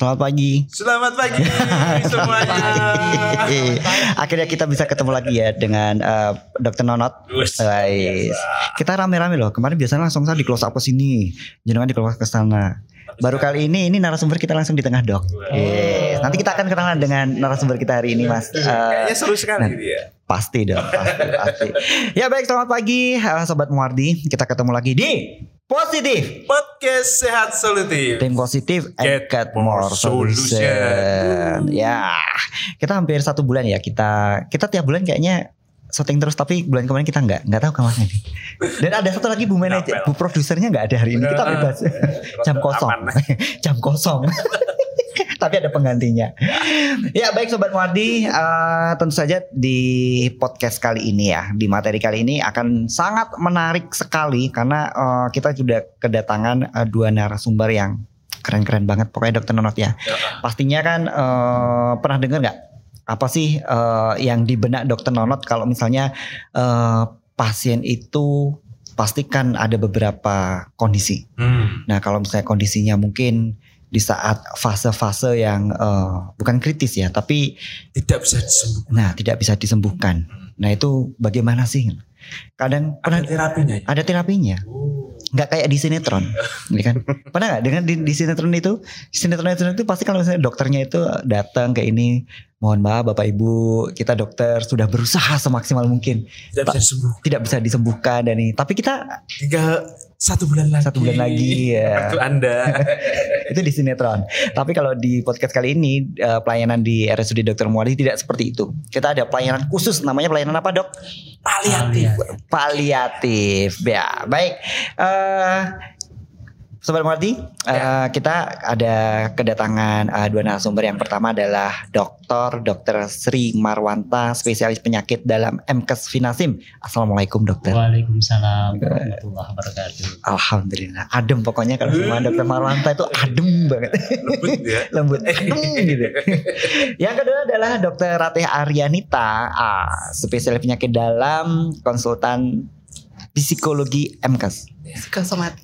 Selamat pagi. Selamat pagi semuanya. Akhirnya kita bisa ketemu lagi ya dengan uh, Dokter Nonot. Guys, kita rame-rame loh. Kemarin biasanya langsung saya di close up ke sini, jenengan di close up ke sana. Baru kali ini ini narasumber kita langsung di tengah dok. Yes. Nanti kita akan kenalan dengan narasumber kita hari ini mas. Uh, Kayaknya seru sekali nah. dia. pasti dong, pasti, pasti. Ya baik, selamat pagi uh, sobat Muardi. Kita ketemu lagi di Positif. Podcast sehat solutif. Tim positif and Get get more more solution. solution. Ya, kita hampir satu bulan ya. Kita kita tiap bulan kayaknya syuting terus tapi bulan kemarin kita nggak nggak tahu ke mana nih. Dan ada satu lagi bu manajer, bu produsernya nggak ada hari ini. Kita bebas jam kosong, jam kosong. tapi ada penggantinya. Ya baik sobat Muardi, eh, tentu saja di podcast kali ini ya, di materi kali ini akan sangat menarik sekali karena eh, kita sudah kedatangan eh, dua narasumber yang keren-keren banget pokoknya dokter Nonot ya. Pastinya kan eh, pernah dengar nggak apa sih eh, yang di benak dokter Nonot kalau misalnya eh, pasien itu pastikan ada beberapa kondisi. Hmm. Nah kalau misalnya kondisinya mungkin di saat fase-fase yang eh, bukan kritis ya, tapi Tidak bisa disembuhkan. nah tidak bisa disembuhkan. Nah itu bagaimana sih? Kadang pernah Ada terapinya ya. ada terapinya, Oh. Nggak kayak di sinetron, ini kan? Pernah nggak dengan di, di sinetron itu? Sinetron itu pasti kalau misalnya dokternya itu datang ke ini, mohon maaf bapak ibu, kita dokter sudah berusaha semaksimal mungkin, Tidak bisa disembuhkan. tidak bisa disembuhkan dan ini. Tapi kita Tinggal satu bulan lagi. Satu bulan lagi, ya. Waktu anda. itu di sinetron. Tapi kalau di podcast kali ini eh, pelayanan di RSUD Dr. Muali tidak seperti itu. Kita ada pelayanan khusus namanya pelayanan apa, Dok? Paliatif. Paliatif. Ya, baik. Eh Sobat Muardi, eh, kita ada kedatangan eh, dua narasumber. Yang pertama adalah Dr. Dr. Sri Marwanta, spesialis penyakit dalam MKes Finasim. Assalamualaikum, Dokter. Waalaikumsalam warahmatullahi wabarakatuh. Alhamdulillah, adem pokoknya kalau sama Dr. Marwanta itu adem banget. Lembut ya. lembut adem gitu. Yang kedua adalah Dr. Ratih Aryanita, ah, spesialis penyakit dalam konsultan psikologi MKes. Psikosomatis.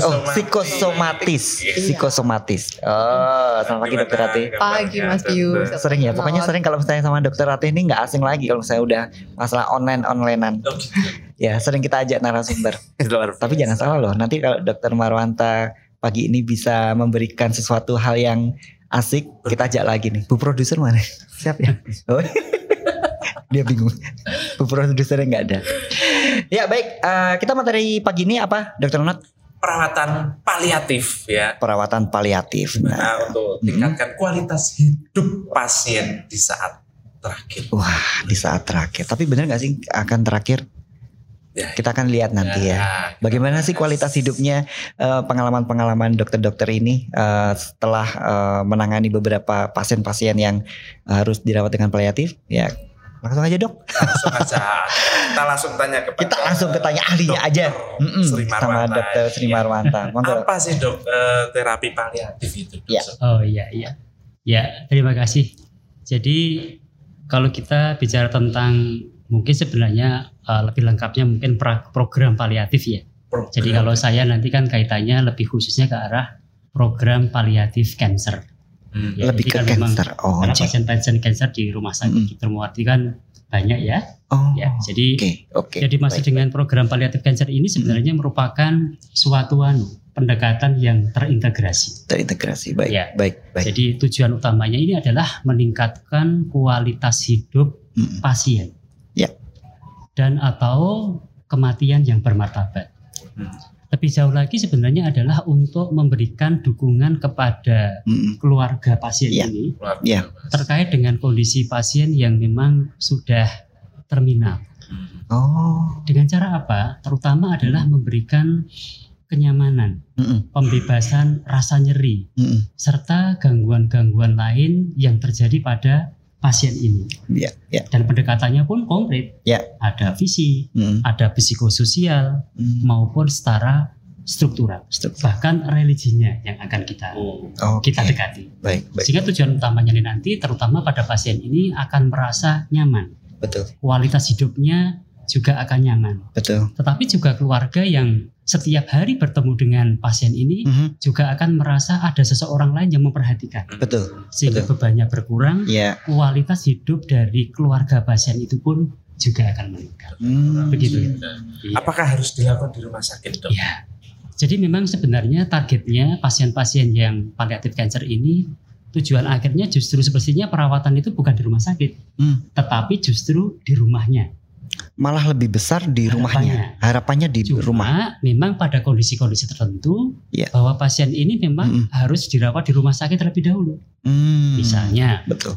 Oh, Psikosomatis. psikosomatis, psikosomatis. Oh, selamat pagi Dokter Ratih. Pagi Mas Pius. Sering ya, pokoknya sering kalau misalnya sama Dokter Ratih ini nggak asing lagi kalau saya udah masalah online onlinean. Oh, gitu. Ya, sering kita ajak narasumber. Tapi jangan salah loh, nanti kalau Dokter Marwanta pagi ini bisa memberikan sesuatu hal yang asik, kita ajak lagi nih. Bu produser mana? Siap ya? Oh. Dia bingung. Bu produsernya nggak ada. Ya baik, eh, kita materi pagi ini apa, Dokter Nonat? Perawatan paliatif ya. Perawatan paliatif. Nah, Nah, untuk meningkatkan kualitas hidup pasien di saat terakhir. wah di saat terakhir. Tapi benar nggak sih akan terakhir? Ya, Kita akan lihat nanti ya. Bagaimana sih kualitas hidupnya eh, pengalaman-pengalaman dokter-dokter ini eh, setelah menangani beberapa pasien-pasien yang harus dirawat dengan paliatif? Ya, langsung aja dok. langsung aja kita langsung tanya kepada Kita langsung ke tanya ahlinya Dokter aja. Mm-mm, Sri sama Marwanta. dokter Sri Iya. Marwanta. Monggo. apa sih dok eh, terapi paliatif itu dok? Ya. Oh iya iya. Ya, terima kasih. Jadi kalau kita bicara tentang mungkin sebenarnya uh, lebih lengkapnya mungkin pra- program paliatif ya. Program. Jadi kalau saya nanti kan kaitannya lebih khususnya ke arah program paliatif cancer. Hmm. Ya, Lebih jadi ke kan memang cancer. Oh, Karena pasien-pasien cancer di rumah sakit. Dr. Muardi kan banyak ya. Oh, Ya, jadi Oke, oke. Jadi masih baik. dengan program paliatif cancer ini sebenarnya merupakan suatu anu, pendekatan yang terintegrasi. terintegrasi. Baik, Ya. baik, baik. Jadi tujuan utamanya ini adalah meningkatkan kualitas hidup Mm-mm. pasien. Ya. Dan atau kematian yang bermartabat. Hmm. Lebih jauh lagi sebenarnya adalah untuk memberikan dukungan kepada Mm-mm. keluarga pasien Ya. ini Luar Ya. biasa. terkait dengan kondisi pasien yang memang sudah terminal. Oh, Dengan cara apa? Terutama adalah memberikan kenyamanan, Mm-mm. pembebasan rasa nyeri, Mm-mm. serta gangguan-gangguan lain yang terjadi pada pasien ini. ya, ya. Dan pendekatannya pun konkret. Ya. Ada visi, Mm-mm. ada psikososial, Mm. maupun secara struktural. Struktur. Bahkan religinya yang akan kita Oh. Oke. kita dekati. Baik, baik. Sehingga tujuan utamanya nanti terutama pada pasien ini akan merasa nyaman. Betul, Kualitas hidupnya juga akan nyaman. betul. Tetapi juga keluarga yang setiap hari bertemu dengan pasien ini Mhm, juga akan merasa ada seseorang lain yang memperhatikan Betul. sehingga bebannya berkurang Ya. kualitas hidup dari keluarga pasien itu pun juga akan meningkat Hmm. begitu Iya. Apakah harus dilakukan di rumah sakit dok? Ya. Jadi memang sebenarnya targetnya pasien-pasien yang palliative cancer ini tujuan akhirnya justru sepertinya perawatan itu bukan di rumah sakit, Hmm. tetapi justru di rumahnya. Malah lebih besar di rumahnya. Harapannya di Cuma rumah. memang pada kondisi-kondisi tertentu Iya. bahwa pasien ini memang Mm-mm. harus dirawat di rumah sakit terlebih dahulu. Hmm. Misalnya Betul.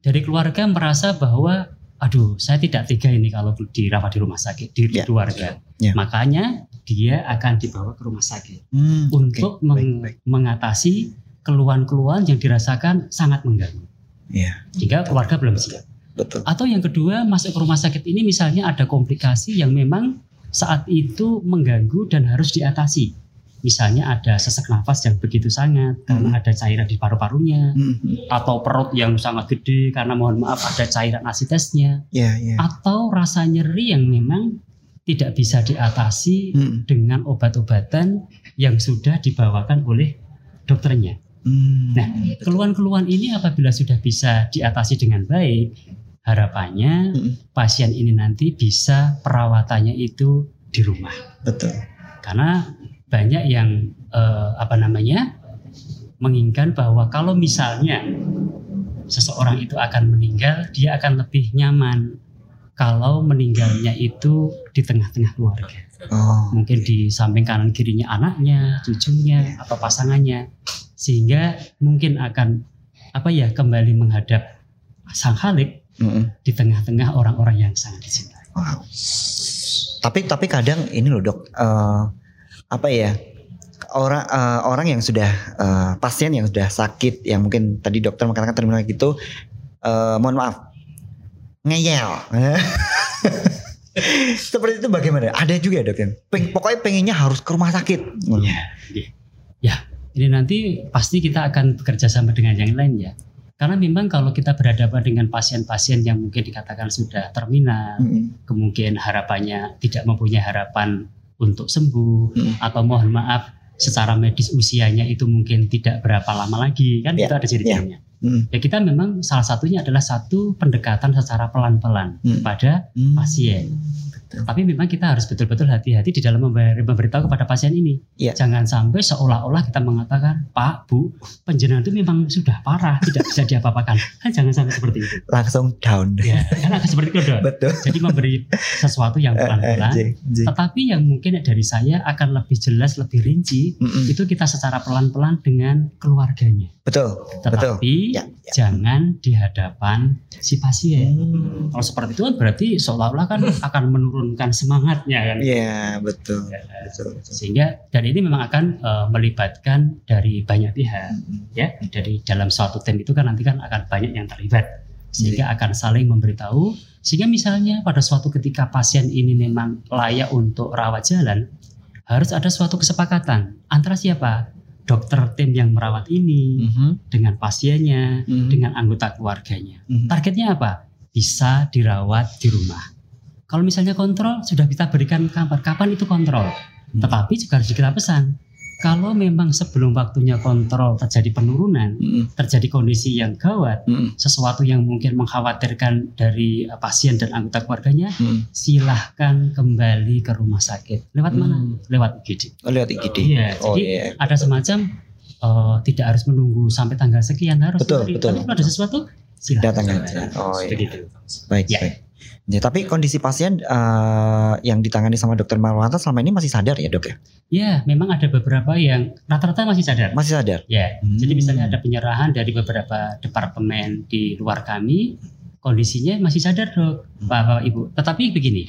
dari keluarga merasa bahwa aduh saya tidak tega ini kalau dirawat di rumah sakit di Ya. keluarga. Ya. Makanya dia akan dibawa ke rumah sakit. Hmm, oke. untuk meng- Baik, baik. mengatasi keluhan-keluhan yang dirasakan sangat mengganggu. Iya. Jika keluarga belum siap. Betul. Atau yang kedua masuk ke rumah sakit ini misalnya ada komplikasi yang memang saat itu mengganggu dan harus diatasi. Misalnya ada sesak nafas yang begitu sangat karena ada cairan di paru-parunya Hmm, atau perut yang sangat gede karena mohon maaf ada cairan asitesnya Iya, iya. atau rasa nyeri yang memang tidak bisa diatasi Hmm, dengan obat-obatan yang sudah dibawakan oleh dokternya. hmm. Nah, Keluhan-keluhan ini apabila sudah bisa diatasi dengan baik, harapannya Mm-mm. pasien ini nanti bisa perawatannya itu di rumah. betul. Karena banyak yang eh, apa namanya menginginkan bahwa kalau misalnya seseorang itu akan meninggal, dia akan lebih nyaman kalau meninggalnya itu di tengah-tengah keluarga Oh. mungkin di samping kanan kirinya anaknya, cucunya atau pasangannya sehingga mungkin akan apa ya kembali menghadap sang Halik Di tengah-tengah orang-orang yang sangat dicintai. Wow. Tapi tapi kadang ini loh dok, eh, apa ya orang eh, orang yang sudah eh, pasien yang sudah sakit, yang mungkin tadi dokter mengatakan terminologi gitu, eh, mohon maaf, ngeyel. Seperti itu bagaimana? Ada juga dok yang peng- pokoknya pengennya harus ke rumah sakit. Ya, ya. Ini nanti pasti kita akan bekerja sama dengan yang lain ya. Karena memang kalau kita berhadapan dengan pasien-pasien yang mungkin dikatakan sudah terminal, Mm-mm. kemungkinan harapannya tidak mempunyai harapan untuk sembuh Hmm. atau mohon maaf secara medis usianya itu mungkin tidak berapa lama lagi kan Ya, itu ada ciri-cirinya. Mm. Ya kita memang salah satunya adalah satu pendekatan secara pelan-pelan Hmm. pada Mm. pasien. Tapi memang kita harus betul-betul hati-hati di dalam memberi- memberitahu kepada pasien ini. Iya. Jangan sampai seolah-olah kita mengatakan, Pak, Bu, penjenengan itu memang sudah parah, tidak bisa diapa-apakan. Kan jangan sampai seperti itu. Langsung down. Ya, kan agak seperti itu. Betul. Jadi memberi sesuatu yang Eh, eh, pelan-pelan, tetapi yang mungkin dari saya akan lebih jelas, lebih rinci, Mm-mm. itu kita secara pelan-pelan dengan keluarganya. Betul. Betul. Tetapi Ya, ya. jangan di hadapan si pasien. Hmm. Kalau seperti itu kan berarti seolah-olah kan akan menurunkan semangatnya kan. Iya betul. Ya, Betul. betul. Sehingga dan ini memang akan eh, melibatkan dari banyak pihak ya. Dari dalam suatu tim itu kan nanti kan akan banyak yang terlibat. Sehingga akan saling memberitahu sehingga misalnya pada suatu ketika pasien ini memang layak untuk rawat jalan harus ada suatu kesepakatan antara siapa? Dokter tim yang merawat ini Mhm. dengan pasiennya, Mhm. dengan anggota keluarganya. Mhm. Targetnya apa? Bisa dirawat di rumah. Kalau misalnya kontrol sudah kita berikan kapan? Kapan itu kontrol? Hmm. Tetapi juga harus kita pesan. Kalau memang sebelum waktunya kontrol terjadi penurunan, Mhm. terjadi kondisi yang gawat, Mhm. sesuatu yang mungkin mengkhawatirkan dari eh, pasien dan anggota keluarganya, Mhm. silahkan kembali ke rumah sakit. Lewat mana? Hmm. Lewat UGD. Oh, lihat IGD. Iya, Oh jadi iya. ada semacam eh, tidak harus menunggu sampai tanggal sekian harus Betul, Tapi betul. kalau ada sesuatu silahkan Datang aja. Oh iya. Begitu. Baik, Ya. baik. Ya, tapi kondisi pasien eh, yang ditangani sama dokter Marwanta selama ini masih sadar ya dok ya? Ya, memang ada beberapa yang rata-rata masih sadar. Masih sadar? Ya, Hmm. jadi misalnya ada penyerahan dari beberapa departemen di luar kami, kondisinya masih sadar dok, Hmm. Bapak Ibu. Tetapi begini,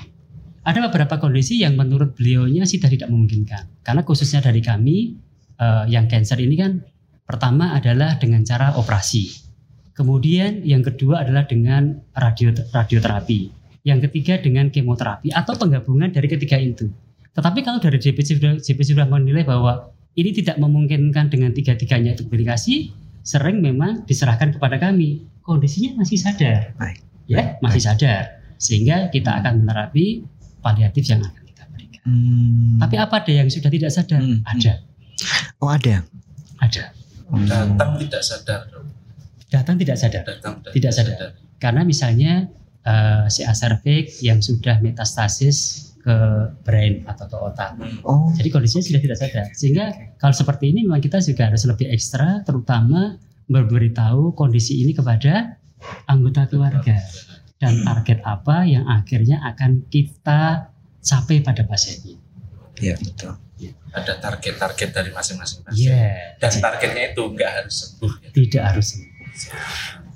ada beberapa kondisi yang menurut beliaunya sudah tidak memungkinkan. Karena khususnya dari kami eh, yang cancer ini kan pertama adalah dengan cara operasi. Kemudian yang kedua adalah dengan radio radioterapi. Yang ketiga dengan kemoterapi atau penggabungan dari ketiga itu. Tetapi kalau dari JPC sudah, JPC sudah menilai bahwa ini tidak memungkinkan dengan tiga-tiganya itu komunikasi, sering memang diserahkan kepada kami. Kondisinya masih sadar. Baik. Ya, masih sadar. Sehingga kita akan menerapi paliatif yang akan kita berikan. Hmm. Tapi apa ada yang sudah tidak sadar? Hmm. Ada, oh ada. ada. Hmm. Datang tidak sadar. Datang tidak sadar. Datang Tidak sadar. Karena misalnya eh, CA cervix yang sudah metastasis ke brain atau ke otak. Hmm. Oh. Jadi kondisinya sudah tidak sadar. Sehingga kalau seperti ini memang kita juga harus lebih ekstra, terutama memberitahu kondisi ini kepada anggota keluarga dan target apa yang akhirnya akan kita capai pada pasien ini. Iya betul. Ada target-target dari masing-masing pasien. Iya. Dan targetnya itu nggak harus sembuh. ya. Tidak harus.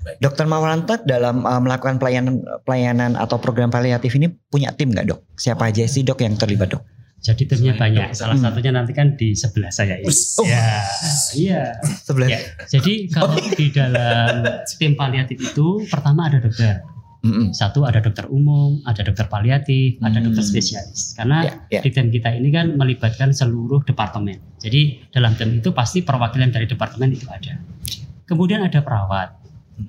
Baik. Dokter Maulanta dalam uh, melakukan pelayanan pelayanan atau program paliatif ini punya tim nggak dok? Siapa aja sih dok yang terlibat dok? Jadi timnya banyak. Salah Hmm. satunya nanti kan di sebelah saya ini. Us. Oh. Ya, iya. Sebelah. Ya, Jadi kalau di dalam tim paliatif itu pertama ada dokter. Mm-mm. Satu ada dokter umum, ada dokter paliatif, ada Hmm. dokter spesialis. Karena Ya, ya. di tim kita ini kan melibatkan seluruh departemen. Jadi dalam tim itu pasti perwakilan dari departemen itu ada. Kemudian ada perawat,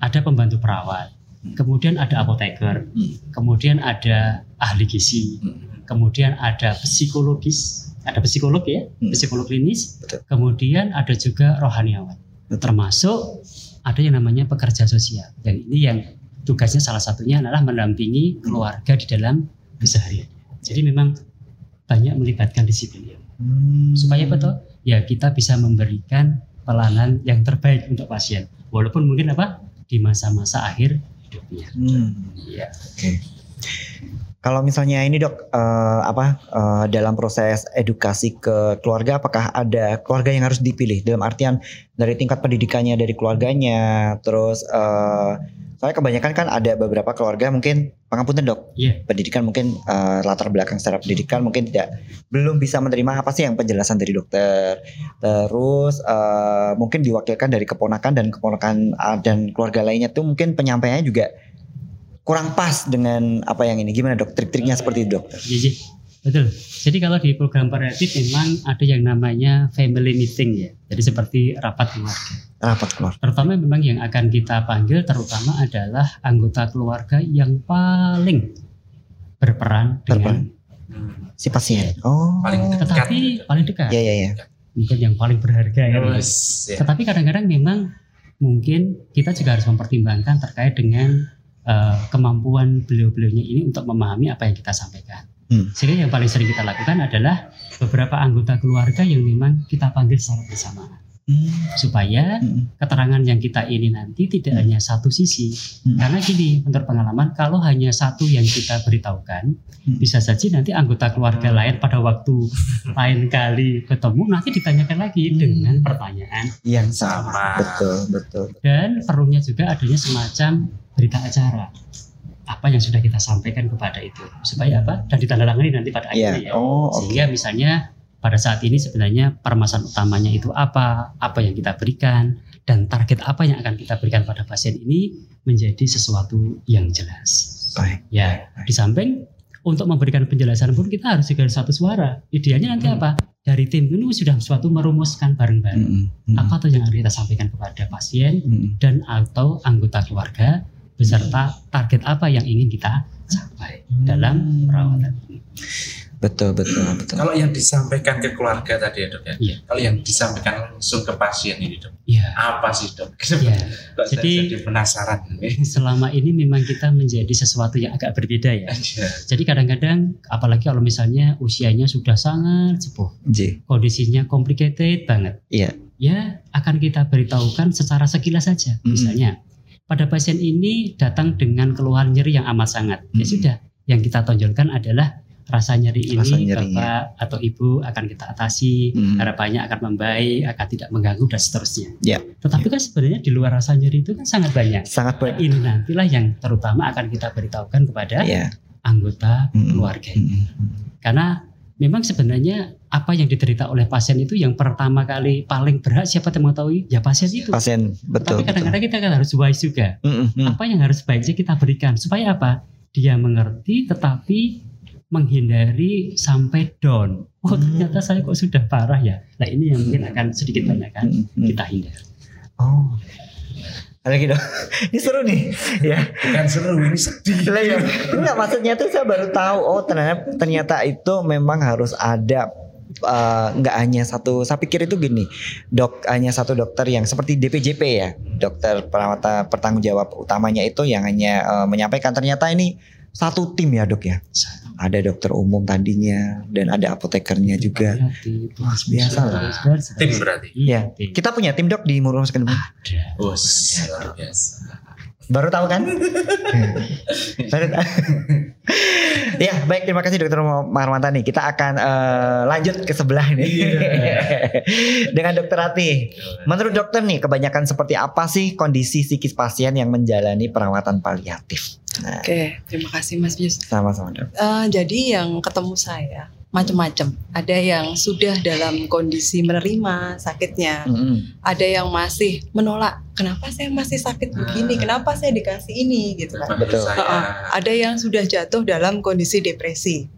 ada pembantu perawat, kemudian ada apoteker, kemudian ada ahli gizi, kemudian ada psikologis, ada psikolog ya, Hmm. psikolog klinis, Betul. kemudian ada juga rohaniawan, Betul. termasuk ada yang namanya pekerja sosial. Dan ini yang tugasnya salah satunya adalah mendampingi keluarga di dalam keseharian. Jadi memang banyak melibatkan disiplin Hmm. supaya apa toh? Ya kita bisa memberikan pelayanan yang terbaik untuk pasien, walaupun mungkin apa di masa-masa akhir hidupnya. Hmm. Iya. Kalau misalnya ini dok, eh, apa eh, dalam proses edukasi ke keluarga, apakah ada keluarga yang harus dipilih? Dalam artian dari tingkat pendidikannya dari keluarganya, terus eh, soalnya kebanyakan kan ada beberapa keluarga mungkin pengampunan dok, Iya. pendidikan mungkin eh, latar belakang secara pendidikan mungkin tidak belum bisa menerima apa sih yang penjelasan dari dokter, terus eh, mungkin diwakilkan dari keponakan dan keponakan eh, dan keluarga lainnya tuh mungkin penyampaiannya juga kurang pas dengan apa yang ini gimana dok trik-triknya seperti itu dok Iya, iya. betul. Jadi kalau di program paliatif memang ada yang namanya family meeting ya. Jadi seperti rapat keluarga. rapat keluar Terutama memang yang akan kita panggil terutama adalah anggota keluarga yang paling berperan dengan si pasien oh Paling dekat. tetapi paling dekat. ya ya ya Mungkin yang paling berharga ya. Terus, ya. Tetapi kadang-kadang memang mungkin kita juga harus mempertimbangkan terkait dengan eh, kemampuan beliau-beliaunya ini untuk memahami apa yang kita sampaikan. Hmm. Sehingga yang paling sering kita lakukan adalah beberapa anggota keluarga yang memang kita panggil secara bersamaan Hmm, supaya hmm, keterangan yang kita ini nanti tidak Hmm. hanya satu sisi. Hmm. Karena gini, menurut pengalaman kalau hanya satu yang kita beritahukan, Hmm. bisa saja nanti anggota keluarga lain pada waktu lain kali ketemu nanti ditanyakan lagi Hmm. dengan pertanyaan yang Sama. sama betul betul dan perlunya juga adanya semacam berita acara apa yang sudah kita sampaikan kepada itu? Supaya apa? Dan ditandatangani nanti pada Iya. akhirnya ya. Oh oke. Sehingga misalnya pada saat ini sebenarnya permasalahan utamanya itu apa? Apa yang kita berikan? Dan target apa yang akan kita berikan pada pasien ini menjadi sesuatu yang jelas. Baik. Ya di samping untuk memberikan penjelasan pun kita harus juga satu suara. Idealnya nanti Hmm. apa? Dari tim ini sudah suatu merumuskan bareng-bareng. Hmm, hmm, apa tuh yang harus kita sampaikan kepada pasien hmm. dan atau anggota keluarga beserta target apa yang ingin kita capai dalam perawatan ini. betul betul betul Kalau yang disampaikan ke keluarga tadi ya dok ya. Iya. Kalau yang disampaikan langsung ke pasien ini dok. Ya, Apa sih dok? ya. Kok saya Jadi- jadi penasaran ini. Selama ini memang kita menjadi sesuatu yang agak berbeda ya. Iya. Jadi kadang-kadang apalagi kalau misalnya usianya sudah sangat sepuh, J kondisinya complicated banget. Iya. Ya, akan kita beritahukan secara sekilas saja. Mm-mm. Misalnya, pada pasien ini datang dengan keluhan nyeri yang amat sangat. Ya Mm-mm. sudah, yang kita tonjolkan adalah rasa nyeri ini Rasa nyerinya. Bapak atau Ibu akan kita atasi, Hmm. harapannya akan membaik, akan tidak mengganggu dan seterusnya. Ya. Tetapi kan sebenarnya di luar rasa nyeri itu kan sangat banyak. sangat baik Ini nantilah yang terutama akan kita beritahukan kepada ya anggota Hmm. keluarga. Hmm, Karena memang sebenarnya apa yang diderita oleh pasien itu yang pertama kali paling berhak siapa yang mengetahui? Ya pasien itu. pasien Tapi betul betul kadang-kadang kita kan harus wise juga. Hmm, hmm. Apa yang harus baiknya kita berikan supaya apa? Dia mengerti tetapi menghindari sampai down. Oh Hmm. ternyata saya kok sudah parah ya. Nah ini yang mungkin akan sedikit banyak kan hmm. kita hindari. oh lagi dong. Ini seru nih. ya. Bukan seru, ini sedih. Lah ya. Enggak maksudnya tuh saya baru tahu oh ternyata ternyata itu memang harus ada eh, nggak hanya satu saya pikir itu gini dok hanya satu dokter yang seperti DPJP ya dokter perawat pertanggung jawab utamanya itu yang hanya eh, menyampaikan ternyata ini satu tim ya dok ya ada dokter umum tadinya dan ada apotekernya juga Wah, biasa loh. Saudara-saudara. Tim berarti. Iya, ya tim. kita punya tim dok di Murung Sekendung Ada. Luar biasa. Baru tahu kan? Baru tahu. ya, baik terima kasih Dokter Marwanta nih. Kita akan eh, lanjut ke sebelah nih. Dengan Dokter Rati. Menurut dokter nih, kebanyakan seperti apa sih kondisi psikis pasien yang menjalani perawatan paliatif? Nah, Oke, terima kasih Mas Bius. sama-sama dok. Eh, jadi yang ketemu saya macam-macam. Ada yang sudah dalam kondisi menerima sakitnya, Mm-mm. ada yang masih menolak. Kenapa saya masih sakit begini? Kenapa saya dikasih ini gitu kan? Betul. Saya, Heeh. Ada yang sudah jatuh dalam kondisi depresi.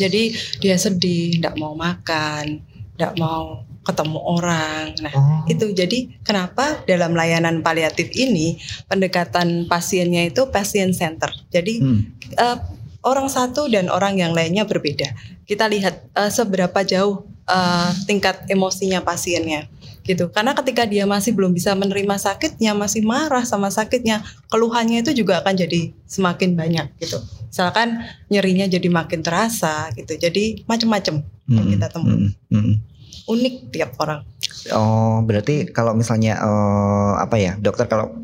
Jadi dia sedih, tidak mau makan, tidak mau ketemu orang. Nah, Oh. itu jadi kenapa dalam layanan paliatif ini pendekatan pasiennya itu pasien center. Jadi Hmm. eh, orang satu dan orang yang lainnya berbeda. Kita lihat eh, seberapa jauh eh, tingkat emosinya pasiennya gitu. Karena ketika dia masih belum bisa menerima sakitnya, masih marah sama sakitnya, keluhannya itu juga akan jadi semakin banyak gitu. Misalkan nyerinya jadi makin terasa gitu. Jadi macam-macam yang Mm-mm. kita temui. Mm-mm. Mm-mm. Unik tiap orang. Oh, berarti kalau misalnya eh, apa ya, dokter kalau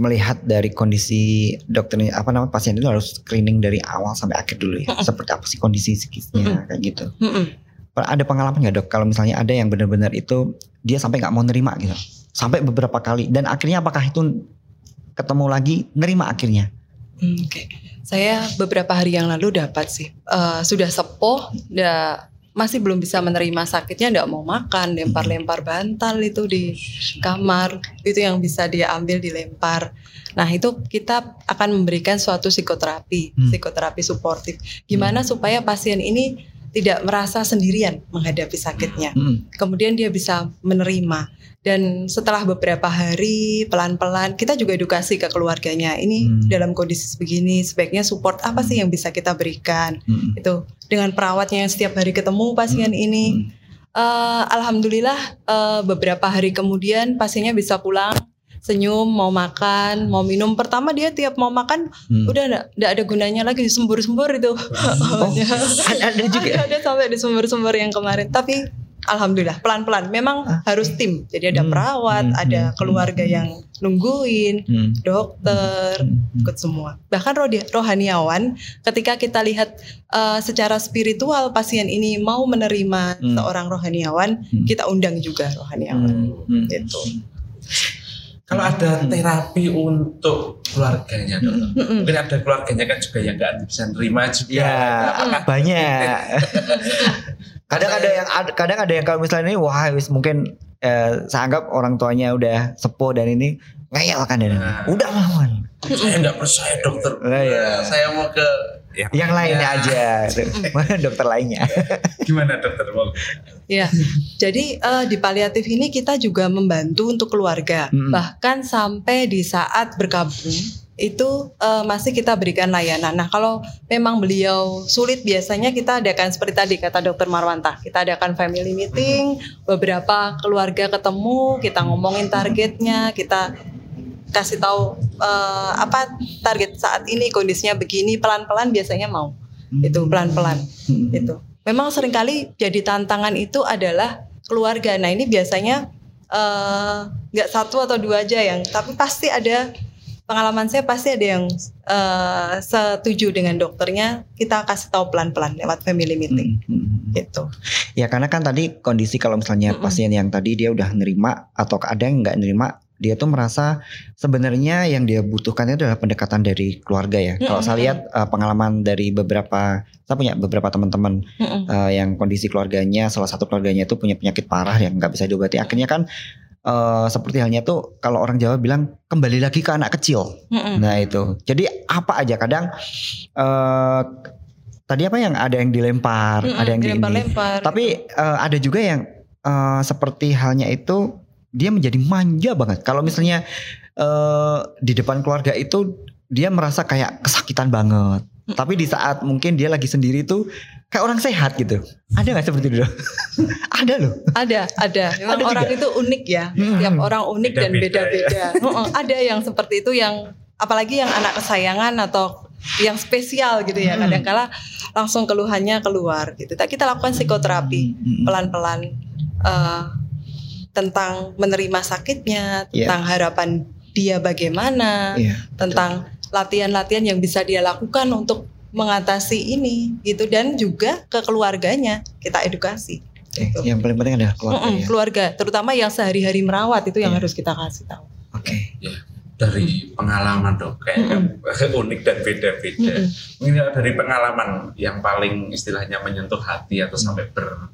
melihat dari kondisi dokternya apa namanya pasien itu harus screening dari awal sampai akhir dulu ya. Seperti apa sih kondisi psikisnya kayak gitu. Mm-mm. Ada pengalaman nggak dok kalau misalnya ada yang benar-benar itu dia sampai nggak mau nerima gitu, sampai beberapa kali dan akhirnya apakah itu ketemu lagi nerima akhirnya? Hmm, Oke, saya beberapa hari yang lalu dapat sih Eh, sudah sepuh, udah masih belum bisa menerima sakitnya, tidak mau makan, lempar-lempar bantal itu di kamar, itu yang bisa dia ambil dilempar. Nah itu kita akan memberikan suatu psikoterapi, Hmm. psikoterapi suportif. Gimana supaya pasien ini tidak merasa sendirian menghadapi sakitnya Mm. kemudian dia bisa menerima dan setelah beberapa hari pelan-pelan kita juga edukasi ke keluarganya ini Hmm. dalam kondisi begini sebaiknya support apa sih yang bisa kita berikan Mm. itu dengan perawatnya yang setiap hari ketemu pasien ini Mm. Eh, alhamdulillah eh, beberapa hari kemudian pasiennya bisa pulang senyum mau makan mau minum pertama dia tiap mau makan Mm. udah enggak ada gunanya lagi disembur-sembur itu Oh, ada, ada juga. ada, ada sampai di sumber-sumber yang kemarin. Tapi alhamdulillah pelan-pelan. Memang Ah. harus tim. Jadi ada Hmm, perawat, hmm, ada hmm, keluarga hmm. yang nungguin, Mm. dokter, Mm. ikut semua. Bahkan roh- rohaniawan ketika kita lihat eh, secara spiritual pasien ini mau menerima Hmm. seorang rohaniawan, Hmm. kita undang juga rohaniawan. Mm. Gitu. Kalau ada terapi untuk keluarganya, dokter. Mm-mm. Mungkin ada keluarganya kan juga yang nggak bisa nerima juga. Ya, Apakah banyak. kadang ada yang ad- kadang ada yang kalau misalnya ini wah wis mungkin eh, saya anggap orang tuanya udah sepuh dan ini ngeyel kan ini. Nah. udah lawan saya nggak percaya dokter. Lah, ya. Saya mau ke ya, yang lainnya ya. aja mana dokter lainnya Gimana dokter? Ya, jadi eh, di paliatif ini kita juga membantu untuk keluarga, Mm-mm. bahkan sampai di saat berkabung itu eh, masih kita berikan layanan. Nah, kalau memang beliau sulit, biasanya kita adakan seperti tadi kata Dokter Marwanta, kita adakan family meeting, beberapa keluarga ketemu, kita ngomongin targetnya, kita kasih tahu eh, apa target saat ini kondisinya begini, pelan-pelan biasanya mau, itu pelan-pelan Hmm. itu. Memang sering kali jadi tantangan itu adalah keluarga. Nah ini biasanya eh, nggak satu atau dua aja yang, tapi pasti ada pengalaman saya pasti ada yang eh, setuju dengan dokternya. Kita kasih tahu pelan-pelan lewat family meeting Hmm. gitu. ya karena kan tadi kondisi kalau misalnya Mm-mm. pasien yang tadi dia udah nerima atau ada yang nggak nerima dia tuh merasa sebenarnya yang dia butuhkan itu adalah pendekatan dari keluarga ya. Kalau saya lihat eh, pengalaman dari beberapa, saya punya beberapa teman-teman Mm-mm. eh, yang kondisi keluarganya salah satu keluarganya itu punya penyakit parah yang nggak bisa diobati akhirnya kan eh, seperti halnya tuh kalau orang Jawa bilang kembali lagi ke anak kecil Mm-mm. nah itu jadi apa aja kadang eh, tadi apa yang ada yang dilempar Mm-mm, ada yang di ini dilempar-lempar. tapi eh, ada juga yang eh, seperti halnya itu dia menjadi manja banget. Kalau misalnya eh, di depan keluarga itu dia merasa kayak kesakitan banget. Tapi di saat mungkin dia lagi sendiri tuh kayak orang sehat gitu. Ada nggak seperti itu? Ada loh. Ada, ada. Memang Ada orang juga? itu unik ya. Hmm. Tiap orang unik dan Beda-beda. Heeh, ada yang seperti itu yang apalagi yang anak kesayangan atau yang spesial gitu ya. Hmm. Kadang-kala langsung keluhannya keluar gitu. Tapi kita lakukan psikoterapi Hmm. pelan-pelan eh, tentang menerima sakitnya, Iya. tentang harapan dia bagaimana, Iya. tentang latihan-latihan yang bisa dia lakukan untuk mengatasi ini gitu dan juga ke keluarganya kita edukasi. Eh, Gitu. yang paling penting adalah keluarga Mm-mm, ya. keluarga, terutama yang sehari-hari merawat itu yang Iya. harus kita kasih tahu. Oke. dari pengalaman dok kayaknya unik dan beda-beda. Mm-mm. Mungkin dari pengalaman yang paling istilahnya menyentuh hati atau sampai ber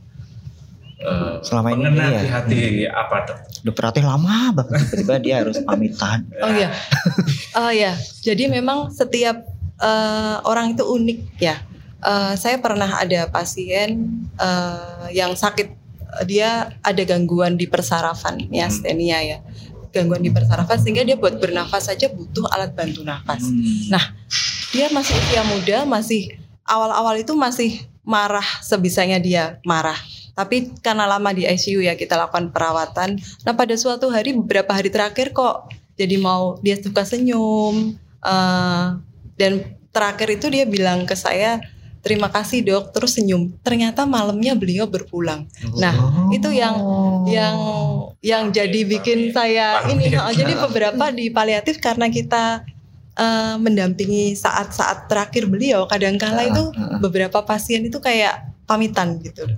eh, Selama ini iya. di hati apa dok? Dokter Ratih lama banget tiba-tiba dia harus pamitan. Oh iya, oh ya. Jadi memang setiap eh, orang itu unik ya. Eh, saya pernah ada pasien eh, yang sakit, dia ada gangguan di persarafan, ya, Hmm. stenia ya, gangguan di persarafan sehingga dia buat bernafas saja butuh alat bantu nafas. Hmm. Nah, dia masih usia muda, masih awal-awal itu masih marah sebisanya dia marah. Tapi karena lama di ICU ya kita lakukan perawatan. Nah pada suatu hari beberapa hari terakhir kok jadi mau dia suka senyum eh, dan terakhir itu dia bilang ke saya terima kasih dok terus senyum. Ternyata malamnya beliau berpulang. Nah Oh. itu yang yang yang jadi bikin saya ini oh, jadi beberapa di paliatif karena kita eh, mendampingi saat-saat terakhir beliau kadangkala itu beberapa pasien itu kayak pamitan gitu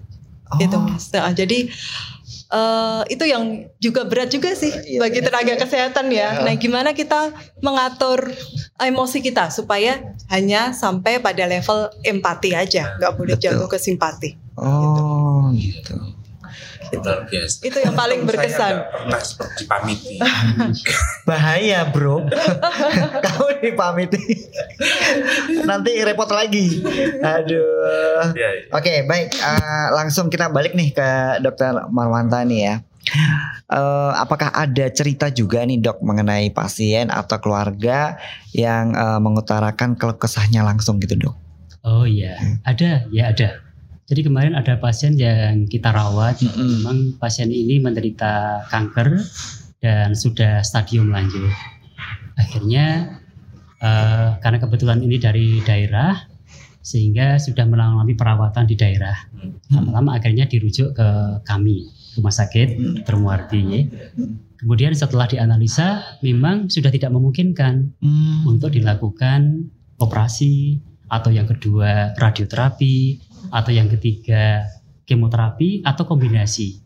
Oh. gitu mas Nah, jadi eh, itu yang juga berat juga sih Iya, bagi tenaga sih. kesehatan ya Ya. nah gimana kita mengatur emosi kita supaya hanya sampai pada level empati aja nggak boleh Betul. jatuh ke simpati Oh gitu. Luar biasa. itu yang paling Untung berkesan Saya pernah seperti pamiti. Bahaya bro. Kamu dipamiti. Nanti repot lagi. Aduh. Iya, iya. Oke baik. Eh, langsung kita balik nih ke Dokter Marwanta nih ya. Eh, apakah ada cerita juga nih dok mengenai pasien atau keluarga yang eh, mengutarakan keluh kesahnya langsung gitu dok? Oh iya, ada, ya ada. Jadi kemarin ada pasien yang kita rawat, Mm-mm. memang pasien ini menderita kanker dan sudah stadium lanjut. Akhirnya eh, karena kebetulan ini dari daerah, sehingga sudah mengalami perawatan di daerah. Lama-lama akhirnya dirujuk ke kami, rumah sakit ya. Kemudian setelah dianalisa, memang sudah tidak memungkinkan Hmm. untuk dilakukan operasi atau yang kedua radioterapi atau yang ketiga kemoterapi atau kombinasi.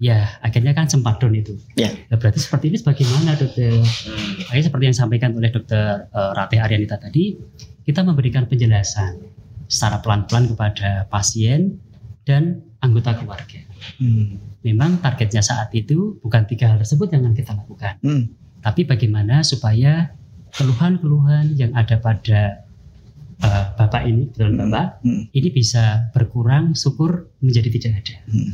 Ya, akhirnya kan sempat down itu. Ya. Nah, berarti seperti ini bagaimana dokter? Hmm. Akhirnya seperti yang disampaikan oleh dokter eh, Ratih Aryanita tadi, kita memberikan penjelasan secara pelan-pelan kepada pasien dan anggota keluarga. Hmm. Memang targetnya saat itu bukan tiga hal tersebut yang akan kita lakukan Hmm. tapi bagaimana supaya keluhan-keluhan yang ada pada uh, bapak ini, betul Hmm. bapak, Hmm. ini bisa berkurang, syukur menjadi tidak ada. Hmm.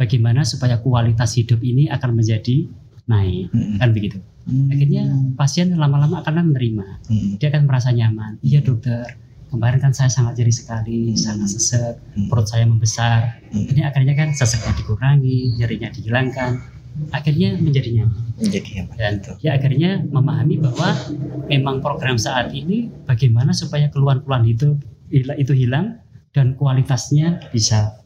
Bagaimana supaya kualitas hidup ini akan menjadi naik, Hmm. kan begitu. Akhirnya pasien lama-lama akan menerima, Hmm. dia akan merasa nyaman. Iya dokter, kemarin kan saya sangat nyeri sekali, Hmm. sangat sesek, Hmm. perut saya membesar. Hmm. Ini akhirnya kan seseknya dikurangi, nyerinya dihilangkan, akhirnya menjadi nyaman Menjadi apa? dan ya akhirnya memahami bahwa memang program saat ini bagaimana supaya keluhan-keluhan itu itu hilang dan kualitasnya bisa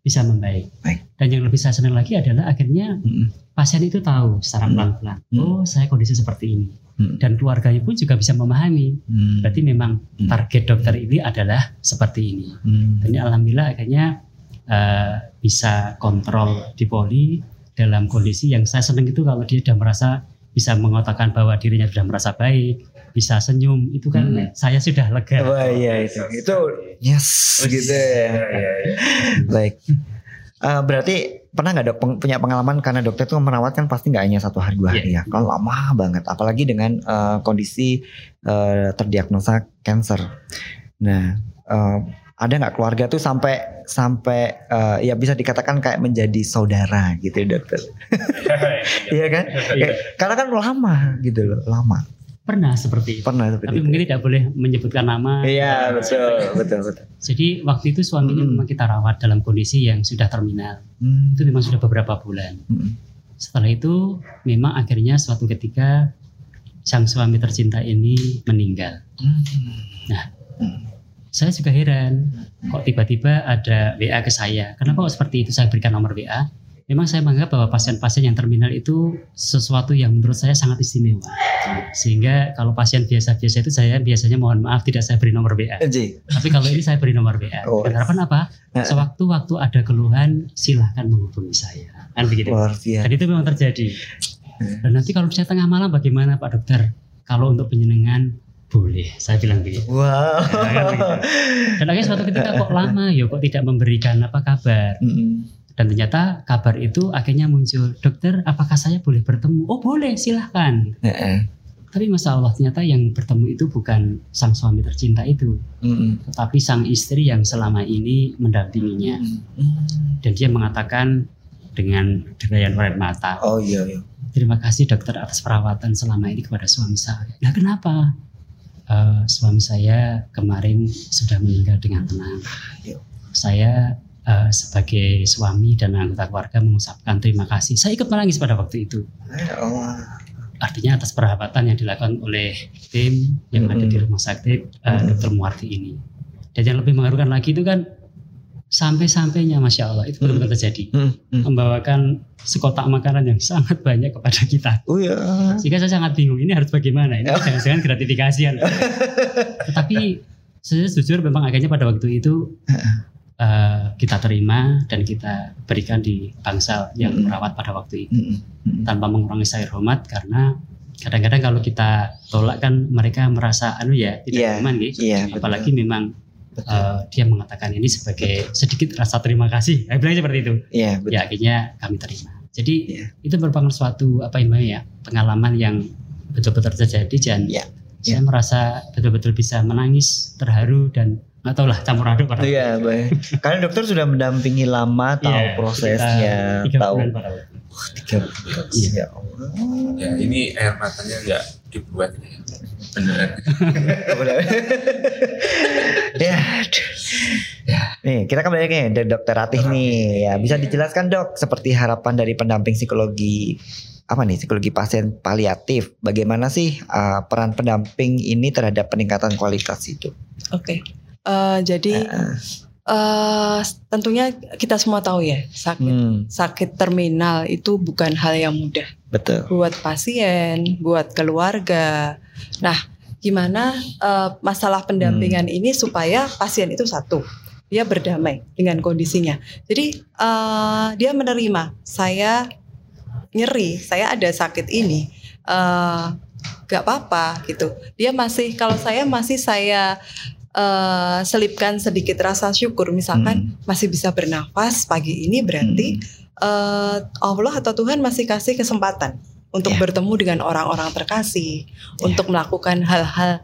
bisa membaik. Baik. Dan yang lebih saya senang lagi adalah akhirnya Hmm. pasien itu tahu secara pelan-pelan, Hmm. oh saya kondisi seperti ini, Hmm. dan keluarganya pun juga bisa memahami. Hmm. Berarti memang Hmm. target dokter ini adalah seperti ini. Hmm. Dan alhamdulillah akhirnya eh, bisa kontrol di poli dalam kondisi yang saya senang itu kalau dia sudah merasa bisa mengatakan bahwa dirinya sudah merasa baik, bisa senyum, itu kan Hmm. saya sudah lega. Wah iya itu. Itu yes gitu ya. Iya, iya, iya. Baik. Eh, berarti pernah nggak dok peng- punya pengalaman karena dokter tuh merawat kan pasti nggak hanya satu hari dua hari ya. Kalau lama banget, apalagi dengan eh, kondisi eh, terdiagnosa cancer. Nah, eh, ada nggak keluarga tuh sampai sampai eh, ya bisa dikatakan kayak menjadi saudara gitu ya dokter. Iya kan? Iya. Kayak- Karena kan lama gitu loh, lama. Pernah seperti itu. Pernah seperti Tapi itu. mungkin tidak boleh menyebutkan nama. Iya betul betul betul. Jadi waktu itu suaminya Mm-mm. memang kita rawat dalam kondisi yang sudah terminal. Hmm. Itu memang sudah beberapa bulan. Hmm. Setelah itu memang akhirnya suatu ketika sang suami tercinta ini meninggal. Hmm. Saya juga heran, kok tiba-tiba ada WA ke saya. Kenapa kok seperti itu saya berikan nomor WA? Memang saya menganggap bahwa pasien-pasien yang terminal itu sesuatu yang menurut saya sangat istimewa. Sehingga kalau pasien biasa-biasa itu saya biasanya mohon maaf tidak saya beri nomor WA. Tapi kalau ini saya beri nomor WA. Oh. Dengan harapan apa? Heeh. Sewaktu-waktu ada keluhan silahkan menghubungi saya. Kan begitu. Dan itu memang terjadi. Dan nanti kalau misalnya tengah malam bagaimana Pak Dokter? Kalau untuk penyenangan boleh, saya bilang begitu. Wow. Ya, kan. Dan akhirnya suatu ketika kok lama ya kok tidak memberikan apa kabar. Hmm. Dan ternyata kabar itu akhirnya muncul, dokter apakah saya boleh bertemu? Oh boleh silahkan. Heeh. Tapi masa Allah ternyata yang bertemu itu bukan sang suami tercinta itu. Hmm. Tetapi sang istri yang selama ini mendampinginya. Hmm. Dan dia mengatakan dengan derayan air mata, Oh iya iya. terima kasih dokter atas perawatan selama ini kepada suami saya. Nah kenapa? Eh, suami saya kemarin sudah meninggal dengan tenang. Iya. Saya eh, sebagai suami dan anggota keluarga mengucapkan terima kasih. Saya ikut menangis pada waktu itu. Ya. Artinya atas perawatan yang dilakukan oleh tim yang ada di rumah sakit eh, Dr. Muarti ini. Dan yang lebih mengharukan lagi itu kan sampai-sampainya Masya Allah itu benar-benar terjadi. Hmm. Hmm. Membawakan sekotak makanan yang sangat banyak kepada kita. Oh iya. Sehingga saya sangat bingung ini harus bagaimana ini jangan-jangan gratifikasian. Tetapi saya jujur memang akhirnya pada waktu itu eh, kita terima dan kita berikan di bangsal yang Mm. merawat pada waktu itu Hmm. Hmm. tanpa mengurangi saya hormat karena kadang-kadang kalau kita tolak kan mereka merasa anu ya tidak Iya, nyaman gitu. iya, betul. Apalagi memang Betul. eh, dia mengatakan ini sebagai sedikit rasa terima kasih. Saya bilang seperti itu. Iya betul. Ya akhirnya kami terima. Jadi Iya. itu merupakan suatu apa yang namanya ya pengalaman yang betul-betul terjadi dan Iya, saya merasa betul-betul bisa menangis, terharu dan nggak tahu lah campur aduk pada Iya, baik. Karena dokter sudah mendampingi lama, tahu Iya, prosesnya, tiga tahu bulan pada waktu itu. tiga bulan. Iya. Ya Allah. Ya ini air matanya nggak dibuat ya. Beneran. Benar. ya, aduh. ya. Nih, kita kembali lagi nih dari Dokter Ratih nih. Ya, bisa dijelaskan dok seperti harapan dari pendamping psikologi apa nih psikologi pasien paliatif. Bagaimana sih uh, peran pendamping ini terhadap peningkatan kualitas itu? Oke. Eh, jadi Heeh. Eh, tentunya kita semua tahu ya sakit Hmm, sakit terminal itu bukan hal yang mudah betul. buat pasien, buat keluarga. Nah, gimana eh, masalah pendampingan ini supaya pasien itu satu, dia berdamai dengan kondisinya. Jadi eh, dia menerima saya nyeri, saya ada sakit ini, eh, gak apa-apa gitu. Dia masih kalau saya masih saya eh, selipkan sedikit rasa syukur, misalkan masih bisa bernafas pagi ini berarti eh, Allah atau Tuhan masih kasih kesempatan untuk Ya. bertemu dengan orang-orang terkasih, Ya. untuk melakukan hal-hal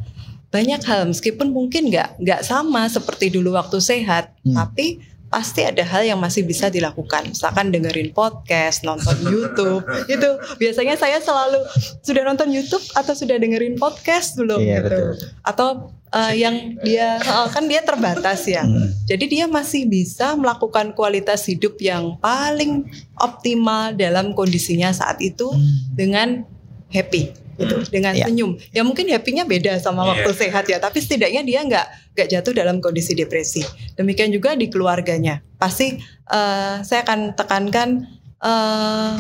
banyak hal meskipun mungkin nggak nggak sama seperti dulu waktu sehat, Hmm. tapi pasti ada hal yang masih bisa dilakukan. Misalkan dengerin podcast, nonton YouTube, itu biasanya saya selalu sudah nonton YouTube atau sudah dengerin podcast belum Iya, gitu, betul. atau eh, yang dia oh, kan dia terbatas ya. Hmm. Jadi dia masih bisa melakukan kualitas hidup yang paling optimal dalam kondisinya saat itu dengan happy gitu, dengan Iya. senyum. Ya mungkin happy-nya beda sama Iya. waktu sehat ya, tapi setidaknya dia nggak nggak jatuh dalam kondisi depresi. Demikian juga di keluarganya. Pasti eh, saya akan tekankan eh,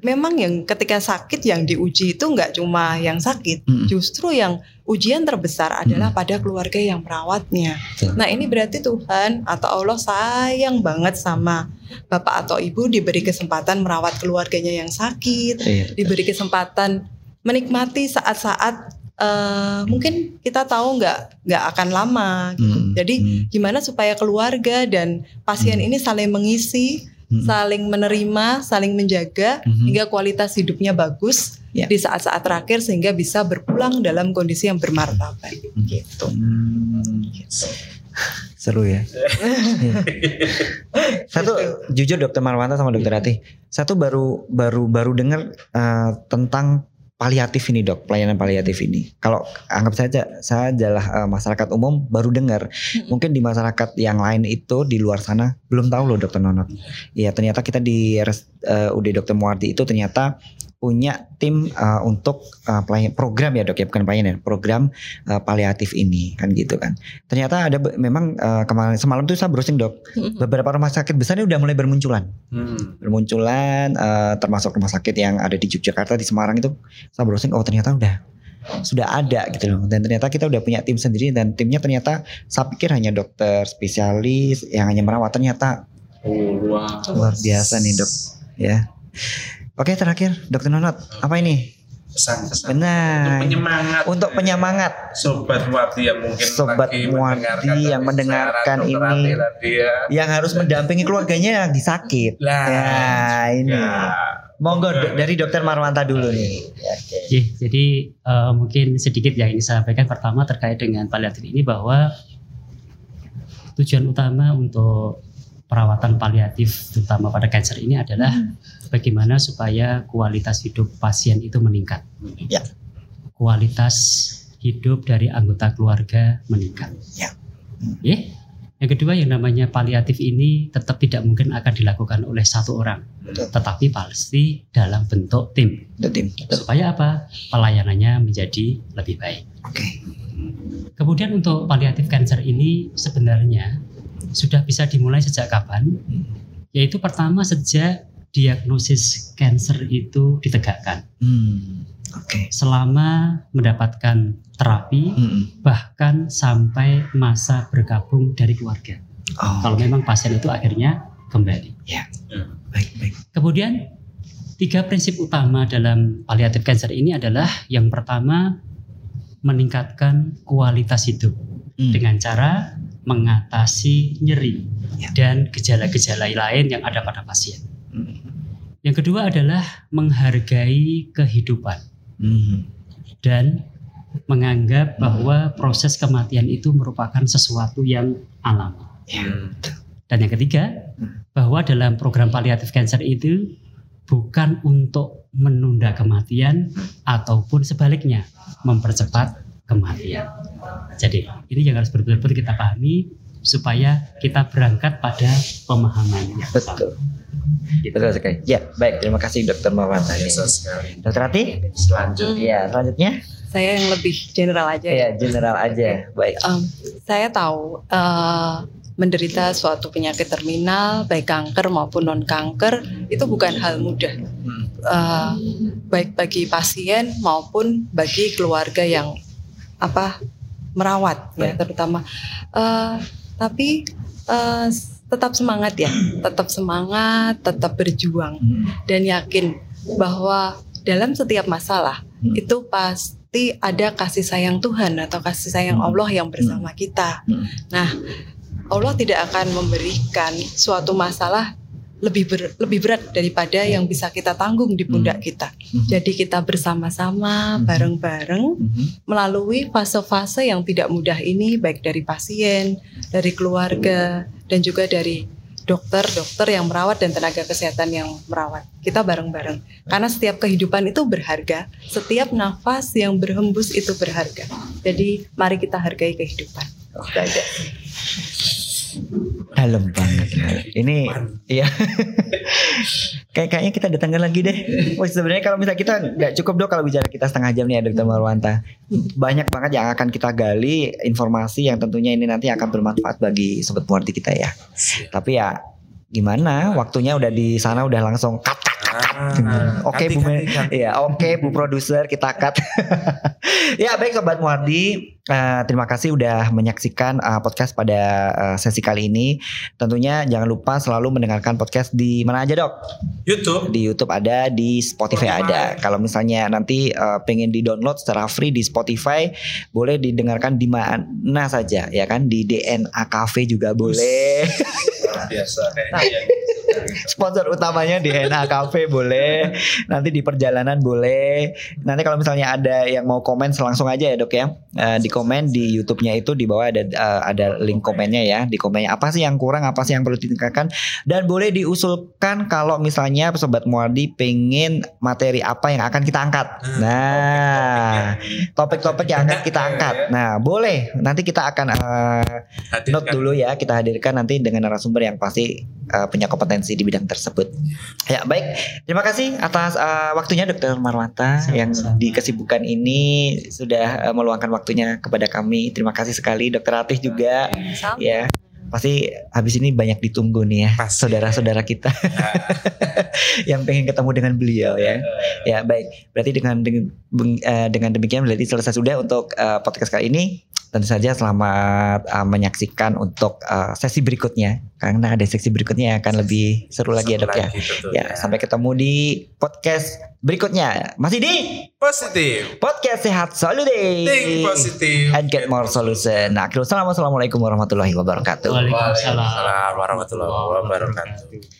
memang yang ketika sakit yang diuji itu nggak cuma yang sakit, Mm. justru yang ujian terbesar adalah pada keluarga yang merawatnya. Betul. Nah ini berarti Tuhan atau Allah sayang banget sama bapak atau ibu diberi kesempatan merawat keluarganya yang sakit, Iya, diberi kesempatan menikmati saat-saat eh, mungkin kita tahu nggak nggak akan lama. Hmm. Jadi Hmm. gimana supaya keluarga dan pasien Hmm. ini saling mengisi, Hmm. saling menerima, saling menjaga Mhm. hingga kualitas hidupnya bagus Ya. di saat-saat terakhir sehingga bisa berpulang dalam kondisi yang bermartabat. gitu. Hmm, gitu. Seru ya. Satu jujur dokter Marwanta sama dokter Ati, satu baru baru baru dengar eh, tentang paliatif ini dok, pelayanan paliatif ini. Kalau anggap saja saya adalah eh, masyarakat umum baru dengar, mungkin di masyarakat yang lain itu di luar sana belum tahu loh dokter Nonot. Iya ternyata kita di RS, eh, UD Dokter Muardi itu ternyata punya tim eh, untuk pelayan- program ya dok ya bukan pelayanan program eh, paliatif ini kan gitu kan. Ternyata ada memang eh, kemarin semalam tuh saya browsing dok. Beberapa rumah sakit besar ini udah mulai bermunculan. Hmm. bermunculan eh, termasuk rumah sakit yang ada di Yogyakarta di Semarang itu saya browsing oh ternyata udah sudah ada gitu loh. Dan ternyata kita udah punya tim sendiri dan timnya ternyata saya pikir hanya dokter spesialis yang hanya merawat ternyata Oh, luar. luar biasa nih dok ya oke terakhir dokter Nonot apa ini Pesan-pesan. Untuk benar penyemangat. untuk penyemangat Sobat Muardi yang mungkin Sobat lagi Muardi mendengarkan yang mendengarkan ini. Ya. yang harus mendampingi keluarganya yang lagi sakit Lah, ya ini ya. monggo do- dari dokter Marwanta dulu nih Ya, oke. Oke, jadi eh, mungkin sedikit yang ini saya sampaikan pertama terkait dengan paliatif ini bahwa tujuan utama untuk perawatan paliatif terutama pada kanker ini adalah bagaimana supaya kualitas hidup pasien itu meningkat. Ya. Kualitas hidup dari anggota keluarga meningkat. Ya. Oke. Yang kedua yang namanya paliatif ini tetap tidak mungkin akan dilakukan oleh satu orang, Betul. tetapi pasti dalam bentuk tim tim supaya apa pelayanannya menjadi lebih baik. oke Kemudian untuk paliatif cancer ini sebenarnya sudah bisa dimulai sejak kapan? Yaitu pertama sejak diagnosis cancer itu ditegakkan. hmm. oke Selama mendapatkan terapi Hmm. bahkan sampai masa bergabung dari keluarga. oh Kalau memang pasien itu akhirnya kembali. baik baik Kemudian tiga prinsip utama dalam paliatif cancer ini adalah yang pertama meningkatkan kualitas hidup Hmm. dengan cara mengatasi nyeri Ya. dan gejala-gejala lain yang ada pada pasien. Hmm. Yang kedua adalah menghargai kehidupan Hmm. dan menganggap bahwa proses kematian itu merupakan sesuatu yang alami. Ya. Hmm. Dan yang ketiga, bahwa dalam program paliatif cancer itu bukan untuk menunda kematian ataupun sebaliknya mempercepat kematian. Jadi ini yang harus betul-betul kita pahami supaya kita berangkat pada pemahaman yang betul Gitu. betul sekali ya baik terima kasih dokter Biasa sekali. dokter Ati Selanjutnya. ya selanjutnya Saya yang lebih general aja ya. ya general aja baik Em, saya tahu eh, menderita suatu penyakit terminal, baik kanker maupun non kanker, itu bukan hal mudah, Hmm. Eh, baik bagi pasien maupun bagi keluarga yang apa merawat ya terutama. Eh, tapi eh, tetap semangat ya, tetap semangat, tetap berjuang Hmm. dan yakin bahwa dalam setiap masalah Hmm. itu pasti ada kasih sayang Tuhan atau kasih sayang Hmm. Allah yang bersama kita. Hmm. Nah, Allah tidak akan memberikan suatu masalah lebih ber- lebih berat daripada yang bisa kita tanggung di pundak kita. Hmm. Jadi kita bersama-sama Hmm. bareng-bareng Hmm. melalui fase-fase yang tidak mudah ini baik dari pasien, dari keluarga dan juga dari dokter-dokter yang merawat dan tenaga kesehatan yang merawat. Kita bareng-bareng. Karena setiap kehidupan itu berharga, setiap nafas yang berhembus itu berharga. Jadi mari kita hargai kehidupan. Itu aja. Dalam banget. Ini iya. Kayak kayaknya kita datangkan lagi deh. Wah, sebenarnya kalau misalnya kita nggak cukup dok kalau bicara kita setengah jam nih ya Dokter Marwanta. Banyak banget yang akan kita gali informasi yang tentunya ini nanti akan bermanfaat bagi sobat muarti kita ya. Tapi ya gimana waktunya udah di sana udah langsung cut. Ah, Oke ganti, Bu. Iya, oke Bu produser kita cut. ya baik sobat Muardi, Eh, terima kasih udah menyaksikan eh, podcast pada eh, sesi kali ini. Tentunya jangan lupa selalu mendengarkan podcast di mana aja dok? YouTube. Di YouTube ada, di Spotify, Spotify. ada. Kalau misalnya nanti eh, pengen di download secara free di Spotify, boleh didengarkan di mana saja ya kan? Di DNA Cafe juga boleh. Luar biasa kayaknya. Sponsor utamanya di NA Cafe boleh, nanti di perjalanan boleh. Nanti kalau misalnya ada yang mau komen langsung aja ya dok ya, Eh, di komen di YouTube-nya itu di bawah ada eh, ada link komennya ya, di komennya apa sih yang kurang, apa sih yang perlu ditingkatkan, dan boleh diusulkan kalau misalnya sobat Muardi pengen materi apa yang akan kita angkat. Nah, topik-topik yang akan kita angkat. Nah, boleh nanti kita akan Hadirkan. note dulu ya kita hadirkan nanti dengan narasumber yang pasti uh, punya kompetensi di bidang tersebut. Ya baik, terima kasih atas uh, waktunya Dokter Marwanta yang di kesibukan ini sudah uh, meluangkan waktunya kepada kami. Terima kasih sekali Dokter Ratih juga. Sama. Ya pasti habis ini banyak ditunggu nih ya Pasti. saudara-saudara kita yang pengen ketemu dengan beliau ya. Ya baik, berarti dengan dengan, eh, dengan demikian berarti selesai sudah untuk eh, podcast kali ini. Tentu saja selamat eh, menyaksikan untuk eh, sesi berikutnya karena ada sesi berikutnya yang akan lebih seru lagi ya dok ya. Betul Ya sampai ketemu di podcast berikutnya. Masih di positif. podcast sehat selalu deh. Think positif. And get more solution. Nah. Wassalamualaikum warahmatullahi wabarakatuh. Waalaikumsalam Waalaikumsalam warahmatullahi wabarakatuh.